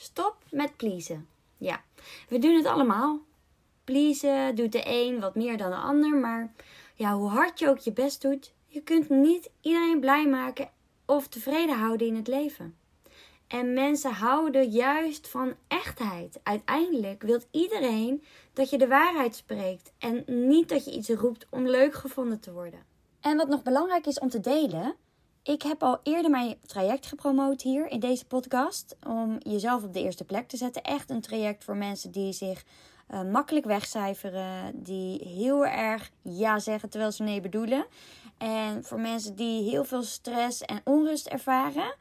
Stop met pleasen. Ja, we doen het allemaal. Pleasen doet de een wat meer dan de ander, maar ja, hoe hard je ook je best doet, je kunt niet iedereen blij maken of tevreden houden in het leven. En mensen houden juist van echtheid. Uiteindelijk wil iedereen dat je de waarheid spreekt en niet dat je iets roept om leuk gevonden te worden. En wat nog belangrijk is om te delen, ik heb al eerder mijn traject gepromoot hier in deze podcast om jezelf op de eerste plek te zetten. Echt een traject voor mensen die zich uh, makkelijk wegcijferen, die heel erg ja zeggen terwijl ze nee bedoelen. En voor mensen die heel veel stress en onrust ervaren.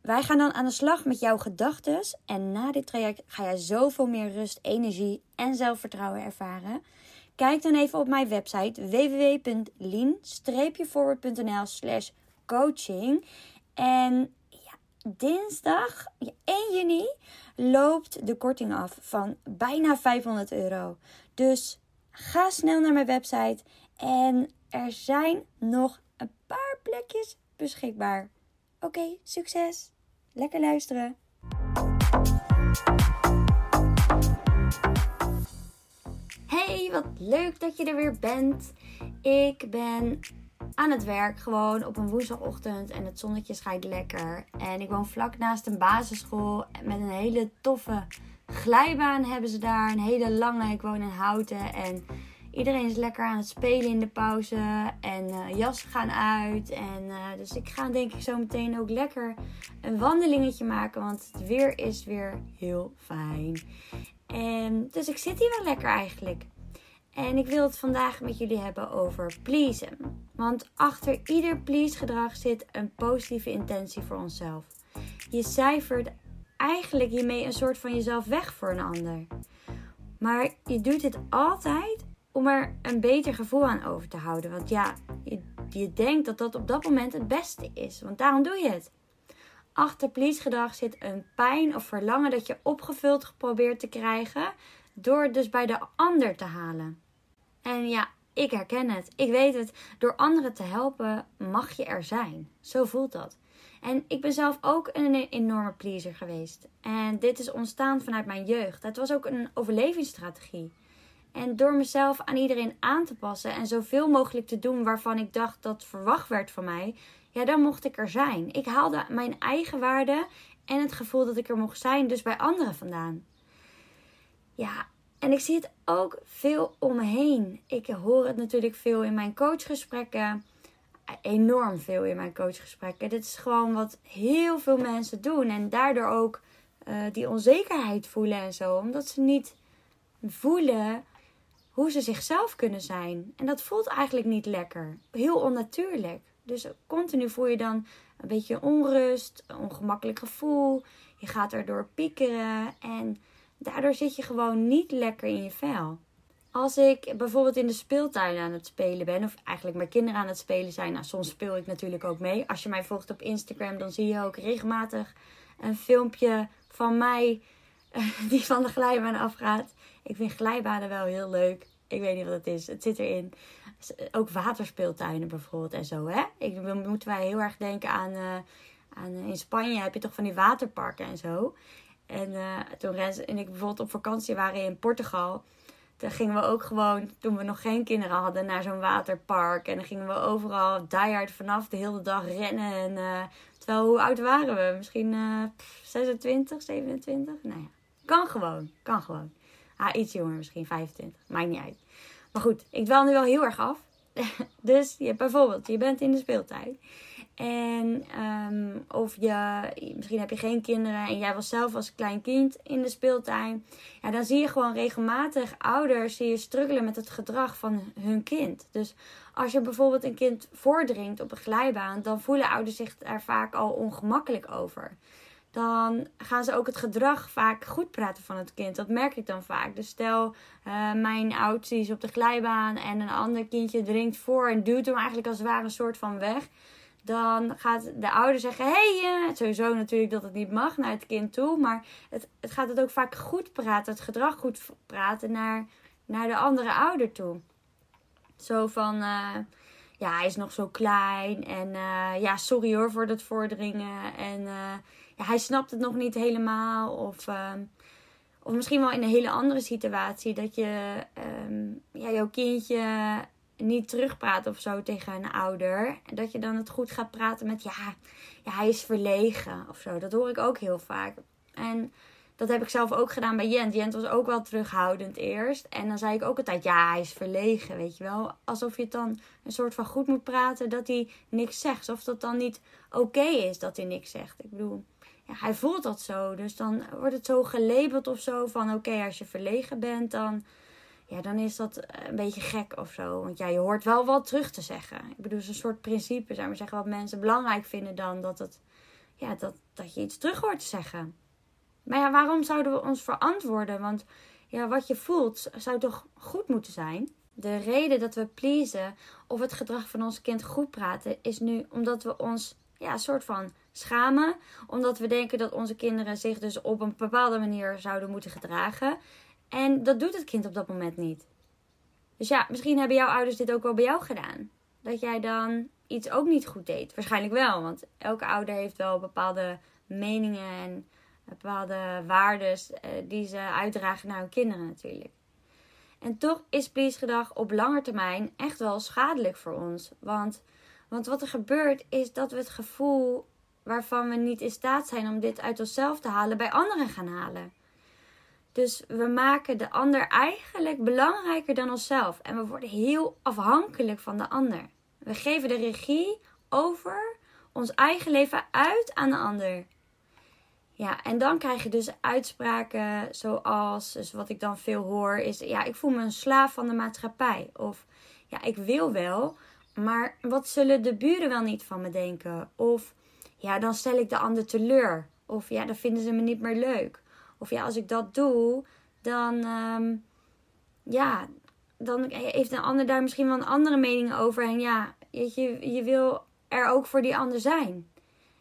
Wij gaan dan aan de slag met jouw gedachten. En na dit traject ga je zoveel meer rust, energie en zelfvertrouwen ervaren. Kijk dan even op mijn website www.lean-forward.nl slash coaching. En ja, dinsdag 1 juni loopt de korting af van bijna 500 euro. Dus ga snel naar mijn website. En er zijn nog een paar plekjes beschikbaar. Oké, succes! Lekker luisteren! Hey, wat leuk dat je er weer bent. Ik ben aan het werk gewoon op een woensdagochtend en het zonnetje schijnt lekker. En ik woon vlak naast een basisschool met een hele toffe glijbaan hebben ze daar. Een hele lange, ik woon in Houten en iedereen is lekker aan het spelen in de pauze. En uh, jassen gaan uit. En, uh, dus ik ga denk ik zo meteen ook lekker een wandelingetje maken, want het weer is weer heel fijn. En, dus ik zit hier wel lekker eigenlijk. En ik wil het vandaag met jullie hebben over pleasen. Want achter ieder please gedrag zit een positieve intentie voor onszelf. Je cijfert eigenlijk hiermee een soort van jezelf weg voor een ander. Maar je doet dit altijd om er een beter gevoel aan over te houden. Want ja, je, je denkt dat dat op dat moment het beste is. Want daarom doe je het. Achter please gedrag zit een pijn of verlangen dat je opgevuld geprobeerd te krijgen door het dus bij de ander te halen. En ja, ik herken het. Ik weet het. Door anderen te helpen mag je er zijn. Zo voelt dat. En ik ben zelf ook een enorme pleaser geweest. En dit is ontstaan vanuit mijn jeugd. Het was ook een overlevingsstrategie. En door mezelf aan iedereen aan te passen en zoveel mogelijk te doen waarvan ik dacht dat verwacht werd van mij, ja, dan mocht ik er zijn. Ik haalde mijn eigen waarde en het gevoel dat ik er mocht zijn, dus bij anderen vandaan. Ja, en ik zie het ook veel om me heen. Ik hoor het natuurlijk veel in mijn coachgesprekken. Enorm veel in mijn coachgesprekken. Dit is gewoon wat heel veel mensen doen. En daardoor ook uh, die onzekerheid voelen en zo. Omdat ze niet voelen hoe ze zichzelf kunnen zijn. En dat voelt eigenlijk niet lekker. Heel onnatuurlijk. Dus continu voel je dan een beetje onrust, een ongemakkelijk gevoel. Je gaat erdoor piekeren en daardoor zit je gewoon niet lekker in je vel. Als ik bijvoorbeeld in de speeltuin aan het spelen ben, of eigenlijk mijn kinderen aan het spelen zijn, nou soms speel ik natuurlijk ook mee. Als je mij volgt op Instagram, dan zie je ook regelmatig een filmpje van mij die van de glijbaan afgaat. Ik vind glijbanen wel heel leuk. Ik weet niet wat het is. Het zit erin. Ook waterspeeltuinen bijvoorbeeld en zo. Hè? Ik, moeten wij heel erg denken aan, uh, aan. In Spanje heb je toch van die waterparken en zo. En uh, toen Rens en ik bijvoorbeeld op vakantie waren in Portugal. Toen gingen we ook gewoon, toen we nog geen kinderen hadden, naar zo'n waterpark. En dan gingen we overal diehard vanaf de hele dag rennen. En, uh, terwijl, hoe oud waren we? Misschien 26, 27? Nou ja, kan gewoon. Kan gewoon. Ah, iets jonger, misschien 25. Maakt niet uit. Maar goed, ik dwaal nu wel heel erg af. dus je, bijvoorbeeld, je bent in de speeltijd. En um, of je, misschien heb je geen kinderen en jij was zelf als klein kind in de speeltuin. Ja, dan zie je gewoon regelmatig ouders zie je struggelen met het gedrag van hun kind. Dus als je bijvoorbeeld een kind voordringt op een glijbaan, dan voelen ouders zich daar vaak al ongemakkelijk over dan gaan ze ook het gedrag vaak goed praten van het kind. Dat merk ik dan vaak. Dus stel, uh, mijn oudste is op de glijbaan en een ander kindje dringt voor en duwt hem eigenlijk als het ware een soort van weg. Dan gaat de ouder zeggen: hey, uh, sowieso natuurlijk dat het niet mag naar het kind toe. Maar het, het gaat het ook vaak goed praten, het gedrag goed praten naar, naar de andere ouder toe. Zo van. Uh, ja, hij is nog zo klein. En ja, sorry hoor voor dat voordringen. En ja, hij snapt het nog niet helemaal. Of, ehm, of misschien wel in een hele andere situatie. Dat je ehm, ja, jouw kindje niet terugpraat of zo tegen een ouder. Dat je dan het goed gaat praten met ja, ja, hij is verlegen of zo. Dat hoor ik ook heel vaak. En dat heb ik zelf ook gedaan bij Jent. Jent was ook wel terughoudend eerst. En dan zei ik ook altijd, ja, hij is verlegen, weet je wel. Alsof je het dan een soort van goed moet praten dat hij niks zegt. Alsof dat dan niet oké is dat hij niks zegt. Ik bedoel, ja, hij voelt dat zo. Dus dan wordt het zo gelabeld of zo van, oké, als je verlegen bent, dan... Ja, dan is dat een beetje gek of zo. Want ja, je hoort wel wat terug te zeggen. Ik bedoel, het is een soort principe, zou maar zeggen, wat mensen belangrijk vinden dan dat het... Ja, dat, dat je iets terug hoort te zeggen. Maar ja, waarom zouden we ons verantwoorden? Want ja, wat je voelt zou toch goed moeten zijn? De reden dat we pleasen of het gedrag van ons kind goed praten is nu omdat we ons ja, soort van schamen. Omdat we denken dat onze kinderen zich dus op een bepaalde manier zouden moeten gedragen. En dat doet het kind op dat moment niet. Dus ja, misschien hebben jouw ouders dit ook wel bij jou gedaan. Dat jij dan iets ook niet goed deed. Waarschijnlijk wel, want elke ouder heeft wel bepaalde meningen en bepaalde waarden uh, die ze uitdragen naar hun kinderen natuurlijk. En toch is please gedrag op lange termijn echt wel schadelijk voor ons. Want, want wat er gebeurt is dat we het gevoel waarvan we niet in staat zijn om dit uit onszelf te halen, bij anderen gaan halen. Dus we maken de ander eigenlijk belangrijker dan onszelf. En we worden heel afhankelijk van de ander. We geven de regie over ons eigen leven uit aan de ander. Ja, en dan krijg je dus uitspraken zoals, dus wat ik dan veel hoor, is ja, ik voel me een slaaf van de maatschappij. Of ja, ik wil wel, maar wat zullen de buren wel niet van me denken? Of ja, dan stel ik de ander teleur. Of ja, dan vinden ze me niet meer leuk. Of ja, als ik dat doe, dan, um, ja, dan heeft een ander daar misschien wel een andere mening over. En ja, je, je wil er ook voor die ander zijn.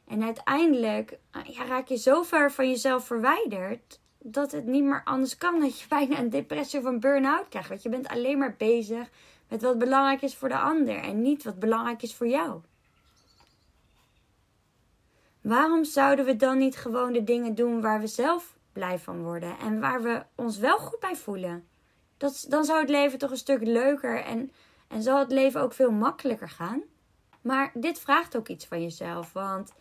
En uiteindelijk eh, ja, raak je zo ver van jezelf verwijderd dat het niet meer anders kan. Dat je bijna een depressie of een burn-out krijgt. Want je bent alleen maar bezig met wat belangrijk is voor de ander en niet wat belangrijk is voor jou. Waarom zouden we dan niet gewoon de dingen doen waar we zelf blij van worden en waar we ons wel goed bij voelen? Dat, dan zou het leven toch een stuk leuker en, en zal het leven ook veel makkelijker gaan. Maar dit vraagt ook iets van jezelf. Want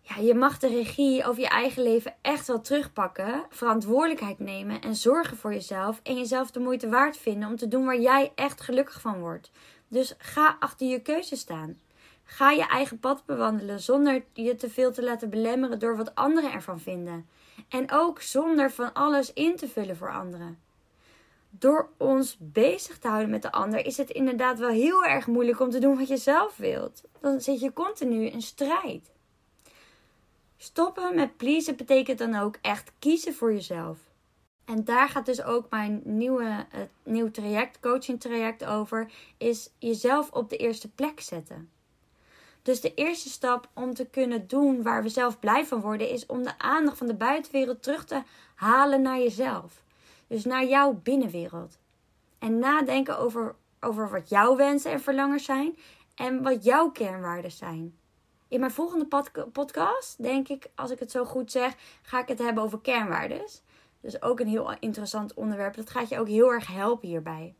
ja, je mag de regie over je eigen leven echt wel terugpakken. Verantwoordelijkheid nemen en zorgen voor jezelf. En jezelf de moeite waard vinden om te doen waar jij echt gelukkig van wordt. Dus ga achter je keuze staan. Ga je eigen pad bewandelen zonder je te veel te laten belemmeren door wat anderen ervan vinden. En ook zonder van alles in te vullen voor anderen. Door ons bezig te houden met de ander is het inderdaad wel heel erg moeilijk om te doen wat je zelf wilt. Dan zit je continu in strijd. Stoppen met pleasen betekent dan ook echt kiezen voor jezelf. En daar gaat dus ook mijn nieuwe, het nieuw traject, coaching traject over, is jezelf op de eerste plek zetten. Dus de eerste stap om te kunnen doen waar we zelf blij van worden, is om de aandacht van de buitenwereld terug te halen naar jezelf. Dus naar jouw binnenwereld. En nadenken over, over wat jouw wensen en verlangens zijn en wat jouw kernwaarden zijn. In mijn volgende podcast, denk ik, als ik het zo goed zeg, ga ik het hebben over kernwaardes. Dus ook een heel interessant onderwerp. Dat gaat je ook heel erg helpen hierbij.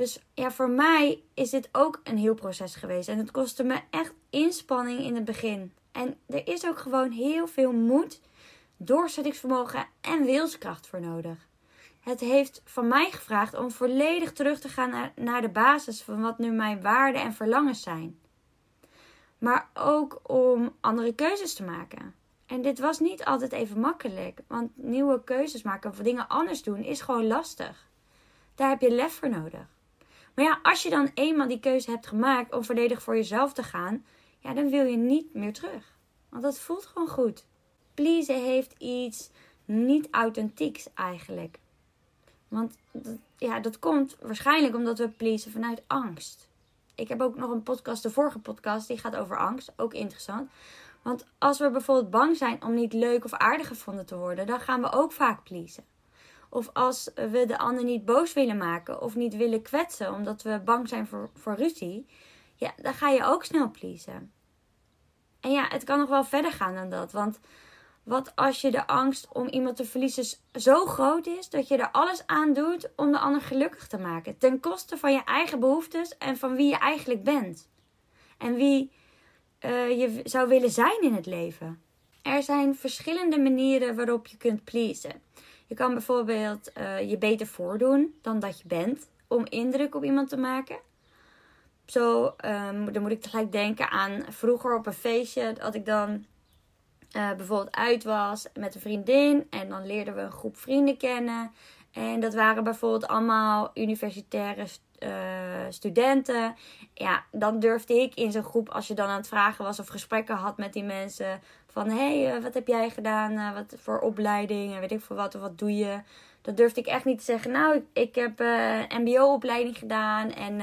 Dus ja, voor mij is dit ook een heel proces geweest. En het kostte me echt inspanning in het begin. En er is ook gewoon heel veel moed, doorzettingsvermogen en wilskracht voor nodig. Het heeft van mij gevraagd om volledig terug te gaan naar, naar de basis van wat nu mijn waarden en verlangens zijn maar ook om andere keuzes te maken. En dit was niet altijd even makkelijk, want nieuwe keuzes maken of dingen anders doen is gewoon lastig. Daar heb je lef voor nodig. Maar ja, als je dan eenmaal die keuze hebt gemaakt om volledig voor jezelf te gaan, ja, dan wil je niet meer terug. Want dat voelt gewoon goed. Pleasen heeft iets niet authentieks eigenlijk. Want ja, dat komt waarschijnlijk omdat we pleasen vanuit angst ik heb ook nog een podcast, de vorige podcast, die gaat over angst. Ook interessant. Want als we bijvoorbeeld bang zijn om niet leuk of aardig gevonden te worden, dan gaan we ook vaak pleasen. Of als we de ander niet boos willen maken of niet willen kwetsen omdat we bang zijn voor, voor ruzie, ja, dan ga je ook snel pleasen. En ja, het kan nog wel verder gaan dan dat. Want Wat als je de angst om iemand te verliezen zo groot is dat je er alles aan doet om de ander gelukkig te maken, ten koste van je eigen behoeftes en van wie je eigenlijk bent en wie uh, je zou willen zijn in het leven. Er zijn verschillende manieren waarop je kunt pleasen. Je kan bijvoorbeeld uh, je beter voordoen dan dat je bent om indruk op iemand te maken. Zo, um, dan moet ik tegelijk denken aan vroeger op een feestje dat ik dan uh, bijvoorbeeld uit was met een vriendin en dan leerden we een groep vrienden kennen. En dat waren bijvoorbeeld allemaal universitaire uh, studenten. Ja, dan durfde ik in zo'n groep, als je dan aan het vragen was of gesprekken had met die mensen. Van hé, hey, uh, wat heb jij gedaan? Uh, wat voor opleiding? En weet ik veel wat, of wat doe je? Dat durfde ik echt niet te zeggen. Nou, ik, ik heb een MBO-opleiding gedaan. En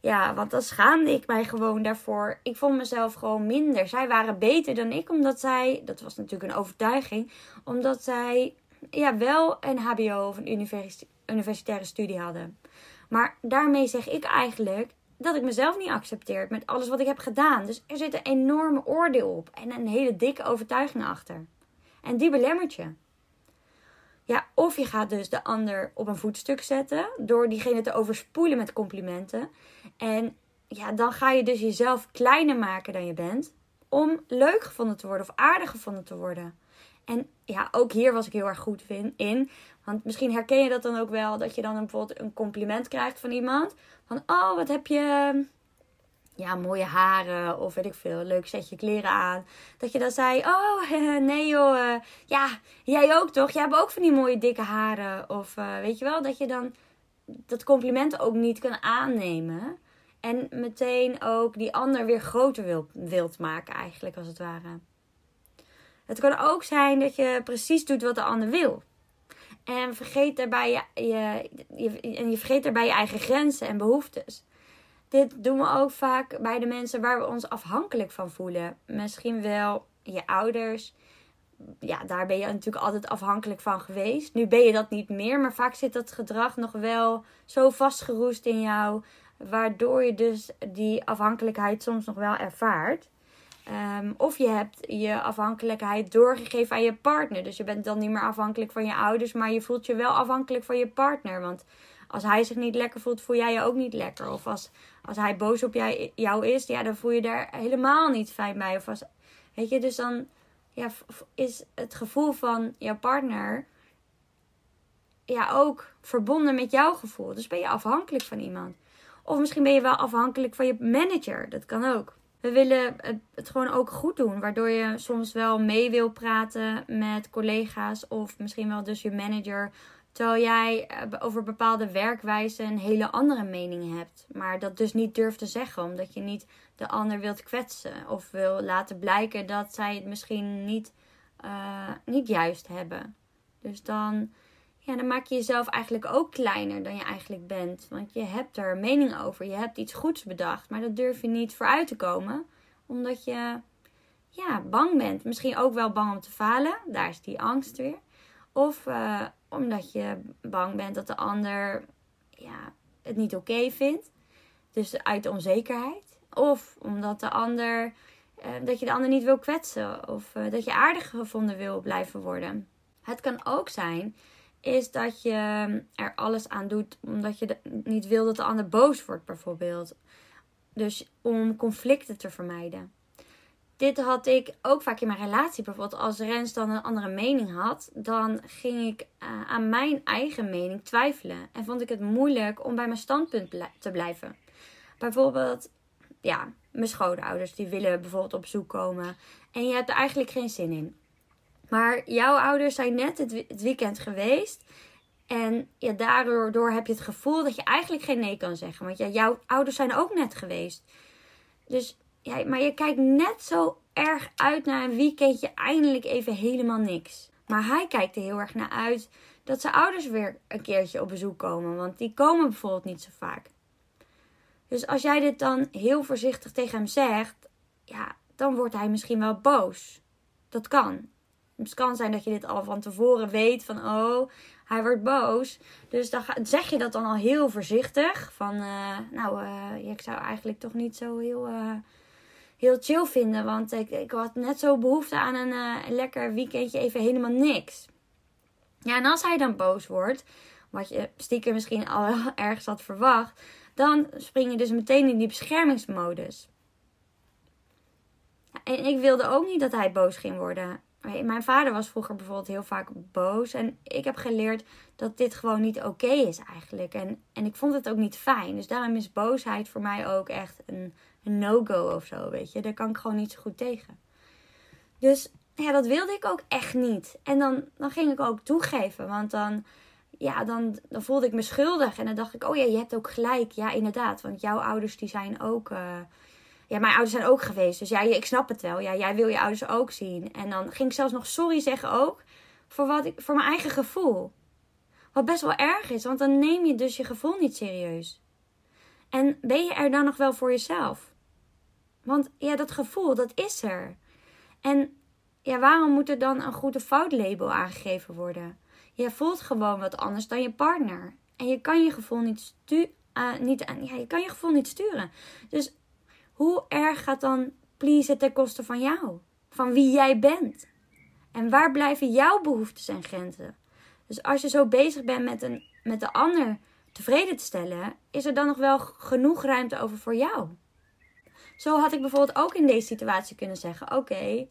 ja, want dan schaamde ik mij gewoon daarvoor. Ik vond mezelf gewoon minder. Zij waren beter dan ik, omdat zij, dat was natuurlijk een overtuiging, omdat zij ja, wel een HBO of een universitaire studie hadden. Maar daarmee zeg ik eigenlijk dat ik mezelf niet accepteer met alles wat ik heb gedaan. Dus er zit een enorme oordeel op en een hele dikke overtuiging achter. En die belemmert je. Ja, of je gaat dus de ander op een voetstuk zetten door diegene te overspoelen met complimenten. En ja, dan ga je dus jezelf kleiner maken dan je bent om leuk gevonden te worden of aardig gevonden te worden. En ja, ook hier was ik heel erg goed in. Want misschien herken je dat dan ook wel, dat je dan bijvoorbeeld een compliment krijgt van iemand. Van, oh, wat heb je, ja, mooie haren of weet ik veel, leuk setje kleren aan. Dat je dan zei, oh, nee joh, eh, ja, jij ook toch? Jij hebt ook van die mooie dikke haren. Of uh, weet je wel, dat je dan dat compliment ook niet kan aannemen. En meteen ook die ander weer groter wilt, wilt maken eigenlijk, als het ware. Het kan ook zijn dat je precies doet wat de ander wil. En vergeet daarbij je, je, en je vergeet daarbij je eigen grenzen en behoeftes. Dit doen we ook vaak bij de mensen waar we ons afhankelijk van voelen. Misschien wel je ouders. Ja, daar ben je natuurlijk altijd afhankelijk van geweest. Nu ben je dat niet meer, maar vaak zit dat gedrag nog wel zo vastgeroest in jou. Waardoor je dus die afhankelijkheid soms nog wel ervaart. Um, of je hebt je afhankelijkheid doorgegeven aan je partner. Dus je bent dan niet meer afhankelijk van je ouders, maar je voelt je wel afhankelijk van je partner. Want als hij zich niet lekker voelt, voel jij je ook niet lekker. Of als, als hij boos op jij, jou is, ja, dan voel je daar helemaal niet fijn bij. Of als, weet je, dus dan ja, is het gevoel van jouw partner ja, ook verbonden met jouw gevoel. Dus ben je afhankelijk van iemand. Of misschien ben je wel afhankelijk van je manager. Dat kan ook we willen het, gewoon ook goed doen. Waardoor je soms wel mee wil praten met collega's of misschien wel dus je manager. Terwijl jij eh, over bepaalde werkwijzen een hele andere mening hebt. Maar dat dus niet durft te zeggen. Omdat je niet de ander wilt kwetsen. Of wil laten blijken dat zij het misschien niet, uh, niet juist hebben. Dus dan ja, dan maak je jezelf eigenlijk ook kleiner dan je eigenlijk bent. Want je hebt er mening over. Je hebt iets goeds bedacht. Maar dat durf je niet vooruit te komen. Omdat je ja, bang bent. Misschien ook wel bang om te falen. Daar is die angst weer. Of uh, omdat je bang bent dat de ander ja, het niet oké vindt. Dus uit onzekerheid. Of omdat de ander, uh, dat je de ander niet wil kwetsen. Of uh, dat je aardig gevonden wil blijven worden. Het kan ook zijn is dat je er alles aan doet omdat je niet wil dat de ander boos wordt, bijvoorbeeld. Dus om conflicten te vermijden. Dit had ik ook vaak in mijn relatie. Bijvoorbeeld als Rens dan een andere mening had, dan ging ik uh, aan mijn eigen mening twijfelen. En vond ik het moeilijk om bij mijn standpunt te blijven. Bijvoorbeeld, ja, mijn schoonouders die willen bijvoorbeeld op bezoek komen. En je hebt er eigenlijk geen zin in. Maar jouw ouders zijn net het weekend geweest. En ja, daardoor heb je het gevoel dat je eigenlijk geen nee kan zeggen. Want ja, jouw ouders zijn ook net geweest. Dus ja, maar je kijkt net zo erg uit naar een weekendje eindelijk even helemaal niks. Maar hij kijkt er heel erg naar uit dat zijn ouders weer een keertje op bezoek komen. Want die komen bijvoorbeeld niet zo vaak. Dus als jij dit dan heel voorzichtig tegen hem zegt, ja, dan wordt hij misschien wel boos. Dat kan. Het kan zijn dat je dit al van tevoren weet van oh, hij wordt boos. Dus dan zeg je dat dan al heel voorzichtig. Van uh, nou, uh, ik zou eigenlijk toch niet zo heel, uh, heel chill vinden. Want ik, ik had net zo behoefte aan een, een lekker weekendje, even helemaal niks. Ja, en als hij dan boos wordt, wat je stiekem misschien al ergens had verwacht, dan spring je dus meteen in die beschermingsmodus. En ik wilde ook niet dat hij boos ging worden. Mijn vader was vroeger bijvoorbeeld heel vaak boos. En ik heb geleerd dat dit gewoon niet oké is eigenlijk. En, en ik vond het ook niet fijn. Dus daarom is boosheid voor mij ook echt een, no-go of zo, weet je. Daar kan ik gewoon niet zo goed tegen. Dus ja, dat wilde ik ook echt niet. En dan, dan ging ik ook toegeven. Want dan, ja, dan, dan voelde ik me schuldig. En dan dacht ik, oh ja, je hebt ook gelijk. Ja, inderdaad. Want jouw ouders die zijn ook... Uh, ja, mijn ouders zijn ook geweest. Dus ja, ik snap het wel. Ja, jij wil je ouders ook zien. En dan ging ik zelfs nog sorry zeggen ook. Voor, wat ik, voor mijn eigen gevoel. Wat best wel erg is. Want dan neem je dus je gevoel niet serieus. En ben je er dan nog wel voor jezelf? Want ja, dat gevoel, dat is er. En ja, waarom moet er dan een goede fout label aangegeven worden? Je voelt gewoon wat anders dan je partner. En je kan je gevoel niet, stu uh, niet, ja, je kan je gevoel niet sturen. Dus hoe erg gaat dan pleasen ten koste van jou? Van wie jij bent? En waar blijven jouw behoeftes en grenzen? Dus als je zo bezig bent met, een, met de ander tevreden te stellen, is er dan nog wel genoeg ruimte over voor jou? Zo had ik bijvoorbeeld ook in deze situatie kunnen zeggen: Oké,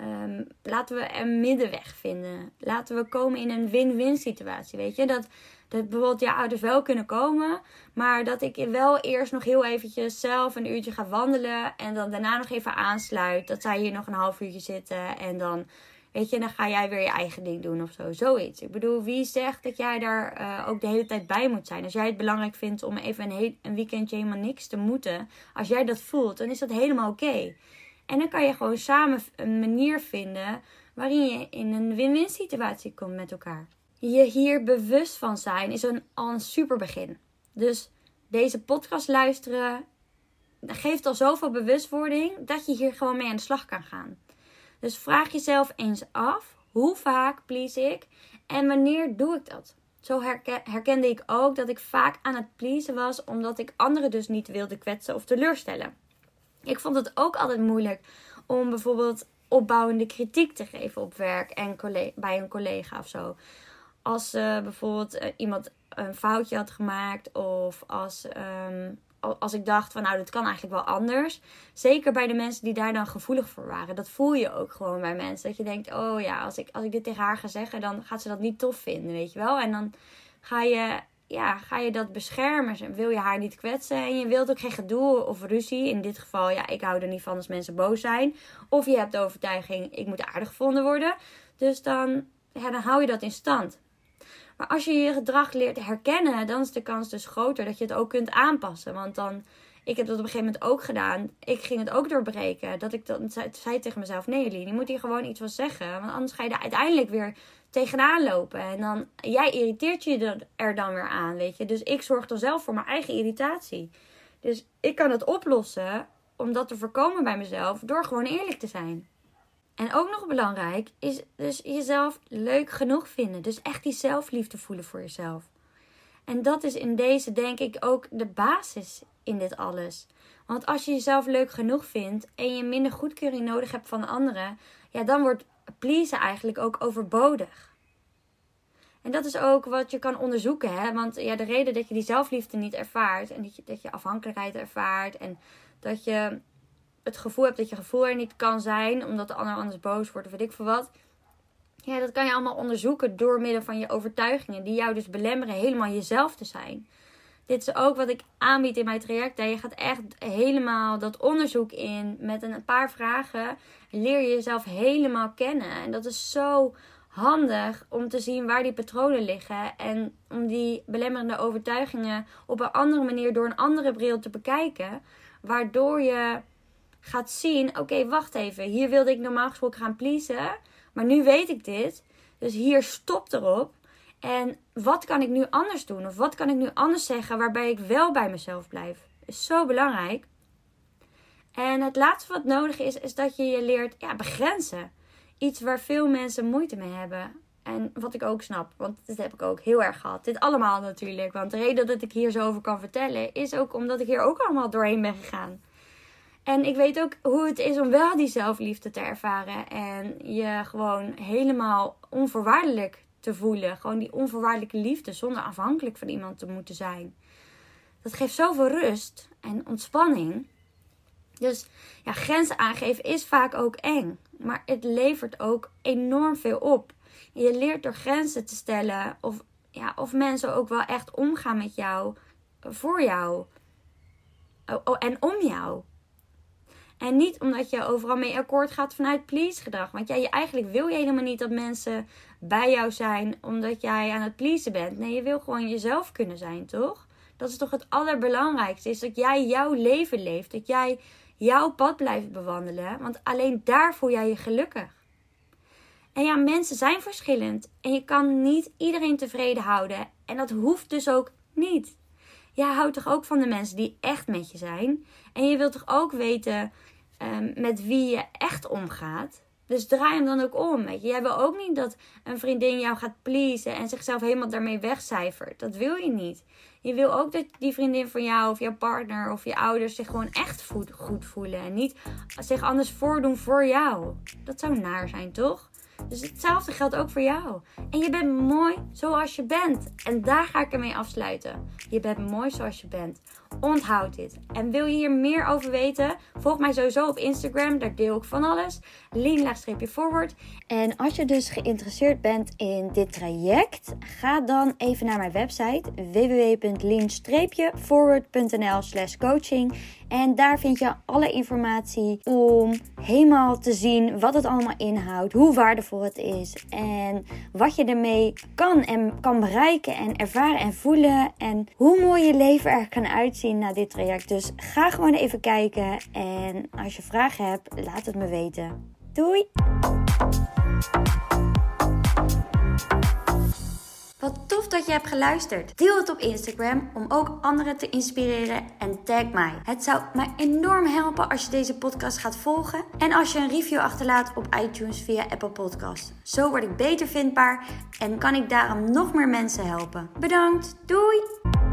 ehm, laten we een middenweg vinden. Laten we komen in een win-win situatie. Weet je, dat dat bijvoorbeeld je ouders wel kunnen komen. Maar dat ik wel eerst nog heel eventjes zelf een uurtje ga wandelen. En dan daarna nog even aansluit. Dat zij hier nog een half uurtje zitten. En dan, weet je, dan ga jij weer je eigen ding doen of zo. Zoiets. Ik bedoel, wie zegt dat jij daar uh, ook de hele tijd bij moet zijn? Als jij het belangrijk vindt om even een, een weekendje helemaal niks te moeten. Als jij dat voelt, dan is dat helemaal oké. En dan kan je gewoon samen een manier vinden waarin je in een win-win situatie komt met elkaar je hier bewust van zijn is een, al een super begin. Dus deze podcast luisteren geeft al zoveel bewustwording dat je hier gewoon mee aan de slag kan gaan. Dus vraag jezelf eens af: hoe vaak please ik en wanneer doe ik dat? Zo herkende ik ook dat ik vaak aan het pleasen was omdat ik anderen dus niet wilde kwetsen of teleurstellen. Ik vond het ook altijd moeilijk om bijvoorbeeld opbouwende kritiek te geven op werk en bij een collega of zo als uh, bijvoorbeeld uh, iemand een foutje had gemaakt of als, um, als ik dacht van nou dit kan eigenlijk wel anders. Zeker bij de mensen die daar dan gevoelig voor waren. Dat voel je ook gewoon bij mensen. Dat je denkt oh ja als ik, als ik dit tegen haar ga zeggen dan gaat ze dat niet tof vinden weet je wel. En dan ga je, ja, ga je dat beschermen. Wil je haar niet kwetsen en je wilt ook geen gedoe of ruzie. In dit geval ja ik hou er niet van als mensen boos zijn. Of je hebt de overtuiging ik moet aardig gevonden worden. Dus dan, ja, dan hou je dat in stand. Maar als je je gedrag leert herkennen, dan is de kans dus groter dat je het ook kunt aanpassen. Want dan, ik heb dat op een gegeven moment ook gedaan. Ik ging het ook doorbreken. Dat ik dan zei, tegen mezelf: nee, Jullie, je moet hier gewoon iets van zeggen. Want anders ga je er uiteindelijk weer tegenaan lopen. En dan, jij irriteert je er dan weer aan, weet je. Dus ik zorg dan zelf voor mijn eigen irritatie. Dus ik kan het oplossen om dat te voorkomen bij mezelf door gewoon eerlijk te zijn. En ook nog belangrijk is dus jezelf leuk genoeg vinden. Dus echt die zelfliefde voelen voor jezelf. En dat is in deze denk ik ook de basis in dit alles. Want als je jezelf leuk genoeg vindt en je minder goedkeuring nodig hebt van anderen, ja, dan wordt pleasen eigenlijk ook overbodig. En dat is ook wat je kan onderzoeken. Hè? Want ja, de reden dat je die zelfliefde niet ervaart en dat je, dat je afhankelijkheid ervaart en dat je het gevoel hebt dat je gevoel er niet kan zijn, omdat de ander anders boos wordt of weet ik veel wat. Ja, dat kan je allemaal onderzoeken door middel van je overtuigingen, die jou dus belemmeren helemaal jezelf te zijn. Dit is ook wat ik aanbied in mijn traject. Je gaat echt helemaal dat onderzoek in met een paar vragen. Leer je jezelf helemaal kennen. En dat is zo handig om te zien waar die patronen liggen. En om die belemmerende overtuigingen op een andere manier door een andere bril te bekijken. Waardoor je gaat zien: oké, wacht even. Hier wilde ik normaal gesproken gaan pleasen. Maar nu weet ik dit. Dus hier stopt erop. En wat kan ik nu anders doen? Of wat kan ik nu anders zeggen waarbij ik wel bij mezelf blijf? Is zo belangrijk. En het laatste wat nodig is, is dat je je leert ja, begrenzen. Iets waar veel mensen moeite mee hebben. En wat ik ook snap, want dat heb ik ook heel erg gehad. Dit allemaal natuurlijk. Want de reden dat ik hier zo over kan vertellen, is ook omdat ik hier ook allemaal doorheen ben gegaan. En ik weet ook hoe het is om wel die zelfliefde te ervaren. En je gewoon helemaal onvoorwaardelijk te voelen. Gewoon die onvoorwaardelijke liefde zonder afhankelijk van iemand te moeten zijn. Dat geeft zoveel rust en ontspanning. Dus ja, grenzen aangeven is vaak ook eng. Maar het levert ook enorm veel op. Je leert door grenzen te stellen of, ja, of mensen ook wel echt omgaan met jou, voor jou en om jou. En niet omdat je overal mee akkoord gaat vanuit please gedrag. Want ja, je, eigenlijk wil je helemaal niet dat mensen bij jou zijn omdat jij aan het pleasen bent. Nee, je wil gewoon jezelf kunnen zijn, toch? Dat is toch het allerbelangrijkste. Is dat jij jouw leven leeft. Dat jij jouw pad blijft bewandelen. Want alleen daar voel jij je gelukkig. En ja, mensen zijn verschillend. En je kan niet iedereen tevreden houden. En dat hoeft dus ook niet. Jij houdt toch ook van de mensen die echt met je zijn. En je wilt toch ook weten um, met wie je echt omgaat. Dus draai hem dan ook om. Weet je. Jij wil ook niet dat een vriendin jou gaat pleasen en zichzelf helemaal daarmee wegcijfert. Dat wil je niet. Je wil ook dat die vriendin van jou of jouw partner of je ouders zich gewoon echt goed voelen. En niet zich anders voordoen voor jou. Dat zou naar zijn, toch? Dus hetzelfde geldt ook voor jou. En je bent mooi zoals je bent. En daar ga ik ermee afsluiten. Je bent mooi zoals je bent. Onthoud dit. En wil je hier meer over weten? Volg mij sowieso op Instagram. Daar deel ik van alles. Lean-forward. En als je dus geïnteresseerd bent in dit traject, ga dan even naar mijn website www.lean-forward.nl slash coaching. En daar vind je alle informatie om helemaal te zien wat het allemaal inhoudt, hoe waardevol het is en wat je ermee kan en kan bereiken en ervaren en voelen en hoe mooi je leven er kan uitzien na dit traject. Dus ga gewoon even kijken en als je vragen hebt, laat het me weten. Doei! Wat tof dat je hebt geluisterd. Deel het op Instagram om ook anderen te inspireren en tag mij. Het zou mij enorm helpen als je deze podcast gaat volgen en als je een review achterlaat op iTunes via Apple Podcasts. Zo word ik beter vindbaar en kan ik daarom nog meer mensen helpen. Bedankt. Doei!